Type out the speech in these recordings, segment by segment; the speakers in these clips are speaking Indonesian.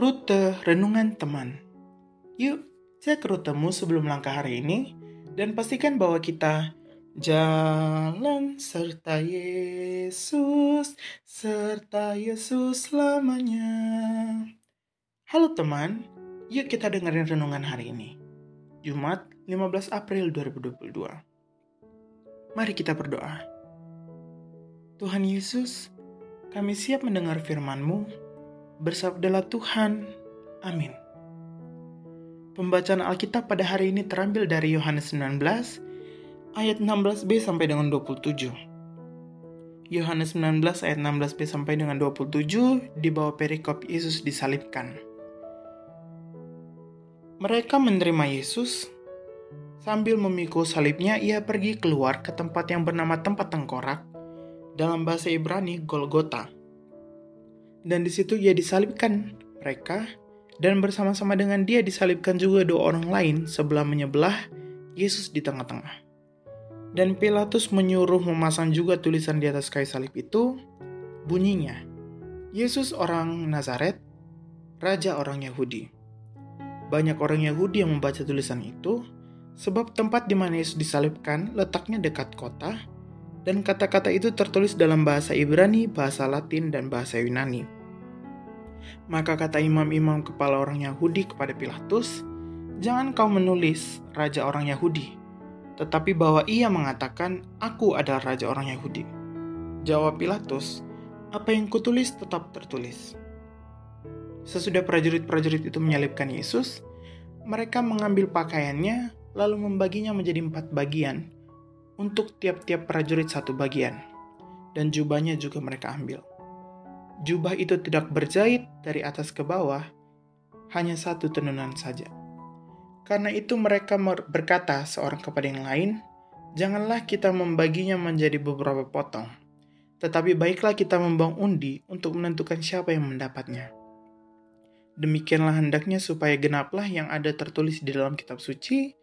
Rute Renungan Teman Yuk, cek rutemu sebelum langkah hari ini dan pastikan bahwa kita jalan serta Yesus, serta Yesus selamanya. Halo teman, yuk kita dengerin renungan hari ini. Jumat 15 April 2022. Mari kita berdoa. Tuhan Yesus, kami siap mendengar firman-Mu Bersabdalah Tuhan. Amin. Pembacaan Alkitab pada hari ini terambil dari Yohanes 19 ayat 16b sampai dengan 27. Yohanes 19 ayat 16b sampai dengan 27 di bawah perikop Yesus disalibkan. Mereka menerima Yesus sambil memikul salibnya ia pergi keluar ke tempat yang bernama tempat tengkorak dalam bahasa Ibrani Golgota dan di situ ia disalibkan mereka dan bersama-sama dengan dia disalibkan juga dua orang lain sebelah menyebelah Yesus di tengah-tengah. Dan Pilatus menyuruh memasang juga tulisan di atas kayu salib itu, bunyinya, Yesus orang Nazaret, Raja orang Yahudi. Banyak orang Yahudi yang membaca tulisan itu, sebab tempat di mana Yesus disalibkan letaknya dekat kota, dan kata-kata itu tertulis dalam bahasa Ibrani, bahasa Latin, dan bahasa Yunani. Maka kata imam-imam kepala orang Yahudi kepada Pilatus, "Jangan kau menulis raja orang Yahudi, tetapi bahwa ia mengatakan, 'Aku adalah raja orang Yahudi.'" Jawab Pilatus, "Apa yang kutulis tetap tertulis." Sesudah prajurit-prajurit itu menyalibkan Yesus, mereka mengambil pakaiannya lalu membaginya menjadi empat bagian untuk tiap-tiap prajurit satu bagian, dan jubahnya juga mereka ambil. Jubah itu tidak berjahit dari atas ke bawah, hanya satu tenunan saja. Karena itu mereka berkata seorang kepada yang lain, Janganlah kita membaginya menjadi beberapa potong, tetapi baiklah kita membuang undi untuk menentukan siapa yang mendapatnya. Demikianlah hendaknya supaya genaplah yang ada tertulis di dalam kitab suci,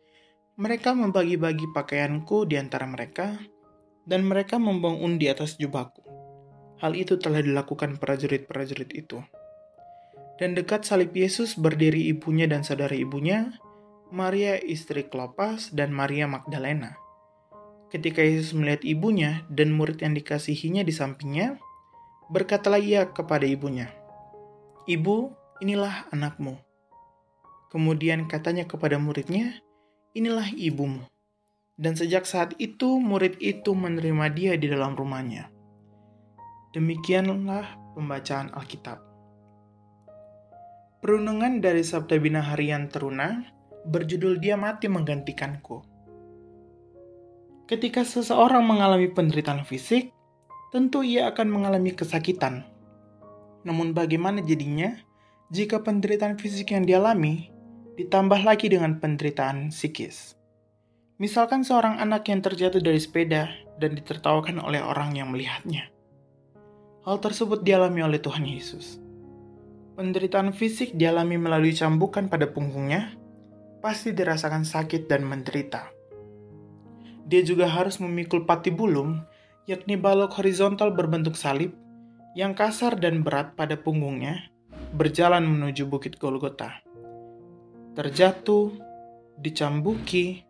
mereka membagi-bagi pakaianku di antara mereka, dan mereka membuang undi atas jubahku. Hal itu telah dilakukan prajurit-prajurit itu. Dan dekat salib Yesus berdiri ibunya dan saudara ibunya, Maria istri Klopas dan Maria Magdalena. Ketika Yesus melihat ibunya dan murid yang dikasihinya di sampingnya, berkatalah ia kepada ibunya, Ibu, inilah anakmu. Kemudian katanya kepada muridnya, inilah ibumu. Dan sejak saat itu murid itu menerima dia di dalam rumahnya. Demikianlah pembacaan Alkitab. Perundungan dari Sabda Bina Harian Teruna berjudul Dia Mati Menggantikanku. Ketika seseorang mengalami penderitaan fisik, tentu ia akan mengalami kesakitan. Namun bagaimana jadinya jika penderitaan fisik yang dialami ditambah lagi dengan penderitaan psikis. Misalkan seorang anak yang terjatuh dari sepeda dan ditertawakan oleh orang yang melihatnya. Hal tersebut dialami oleh Tuhan Yesus. Penderitaan fisik dialami melalui cambukan pada punggungnya, pasti dirasakan sakit dan menderita. Dia juga harus memikul patibulum, yakni balok horizontal berbentuk salib, yang kasar dan berat pada punggungnya, berjalan menuju Bukit Golgota terjatuh, dicambuki,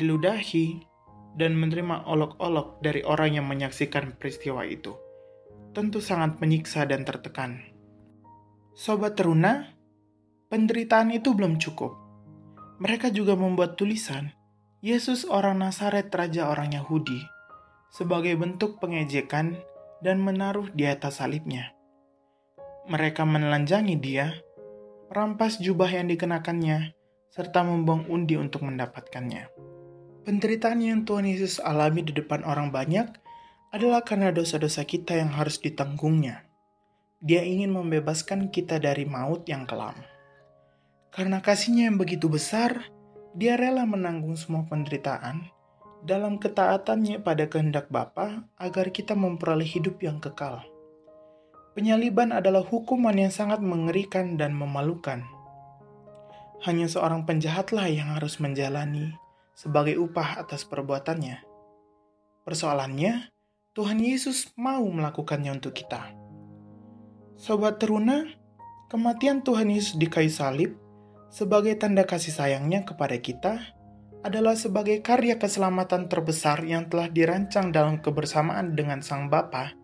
diludahi, dan menerima olok-olok dari orang yang menyaksikan peristiwa itu. Tentu sangat menyiksa dan tertekan. Sobat teruna, penderitaan itu belum cukup. Mereka juga membuat tulisan, Yesus orang Nazaret Raja orang Yahudi, sebagai bentuk pengejekan dan menaruh di atas salibnya. Mereka menelanjangi dia merampas jubah yang dikenakannya, serta membuang undi untuk mendapatkannya. Penderitaan yang Tuhan Yesus alami di depan orang banyak adalah karena dosa-dosa kita yang harus ditanggungnya. Dia ingin membebaskan kita dari maut yang kelam. Karena kasihnya yang begitu besar, dia rela menanggung semua penderitaan dalam ketaatannya pada kehendak Bapa agar kita memperoleh hidup yang kekal. Penyaliban adalah hukuman yang sangat mengerikan dan memalukan. Hanya seorang penjahatlah yang harus menjalani sebagai upah atas perbuatannya. Persoalannya, Tuhan Yesus mau melakukannya untuk kita. Sobat teruna, Kematian Tuhan Yesus di kayu salib sebagai tanda kasih sayangnya kepada kita adalah sebagai karya keselamatan terbesar yang telah dirancang dalam kebersamaan dengan Sang Bapa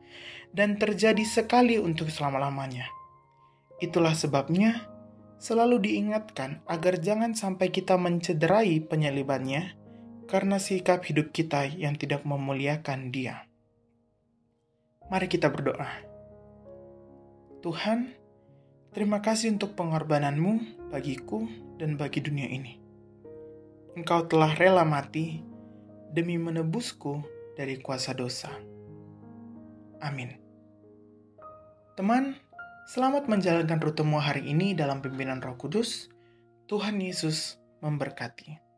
dan terjadi sekali untuk selama-lamanya. Itulah sebabnya selalu diingatkan agar jangan sampai kita mencederai penyalibannya karena sikap hidup kita yang tidak memuliakan dia. Mari kita berdoa. Tuhan, Terima kasih untuk pengorbananmu bagiku dan bagi dunia ini. Engkau telah rela mati demi menebusku dari kuasa dosa. Amin. Teman, selamat menjalankan rutemu hari ini dalam pimpinan Roh Kudus. Tuhan Yesus memberkati.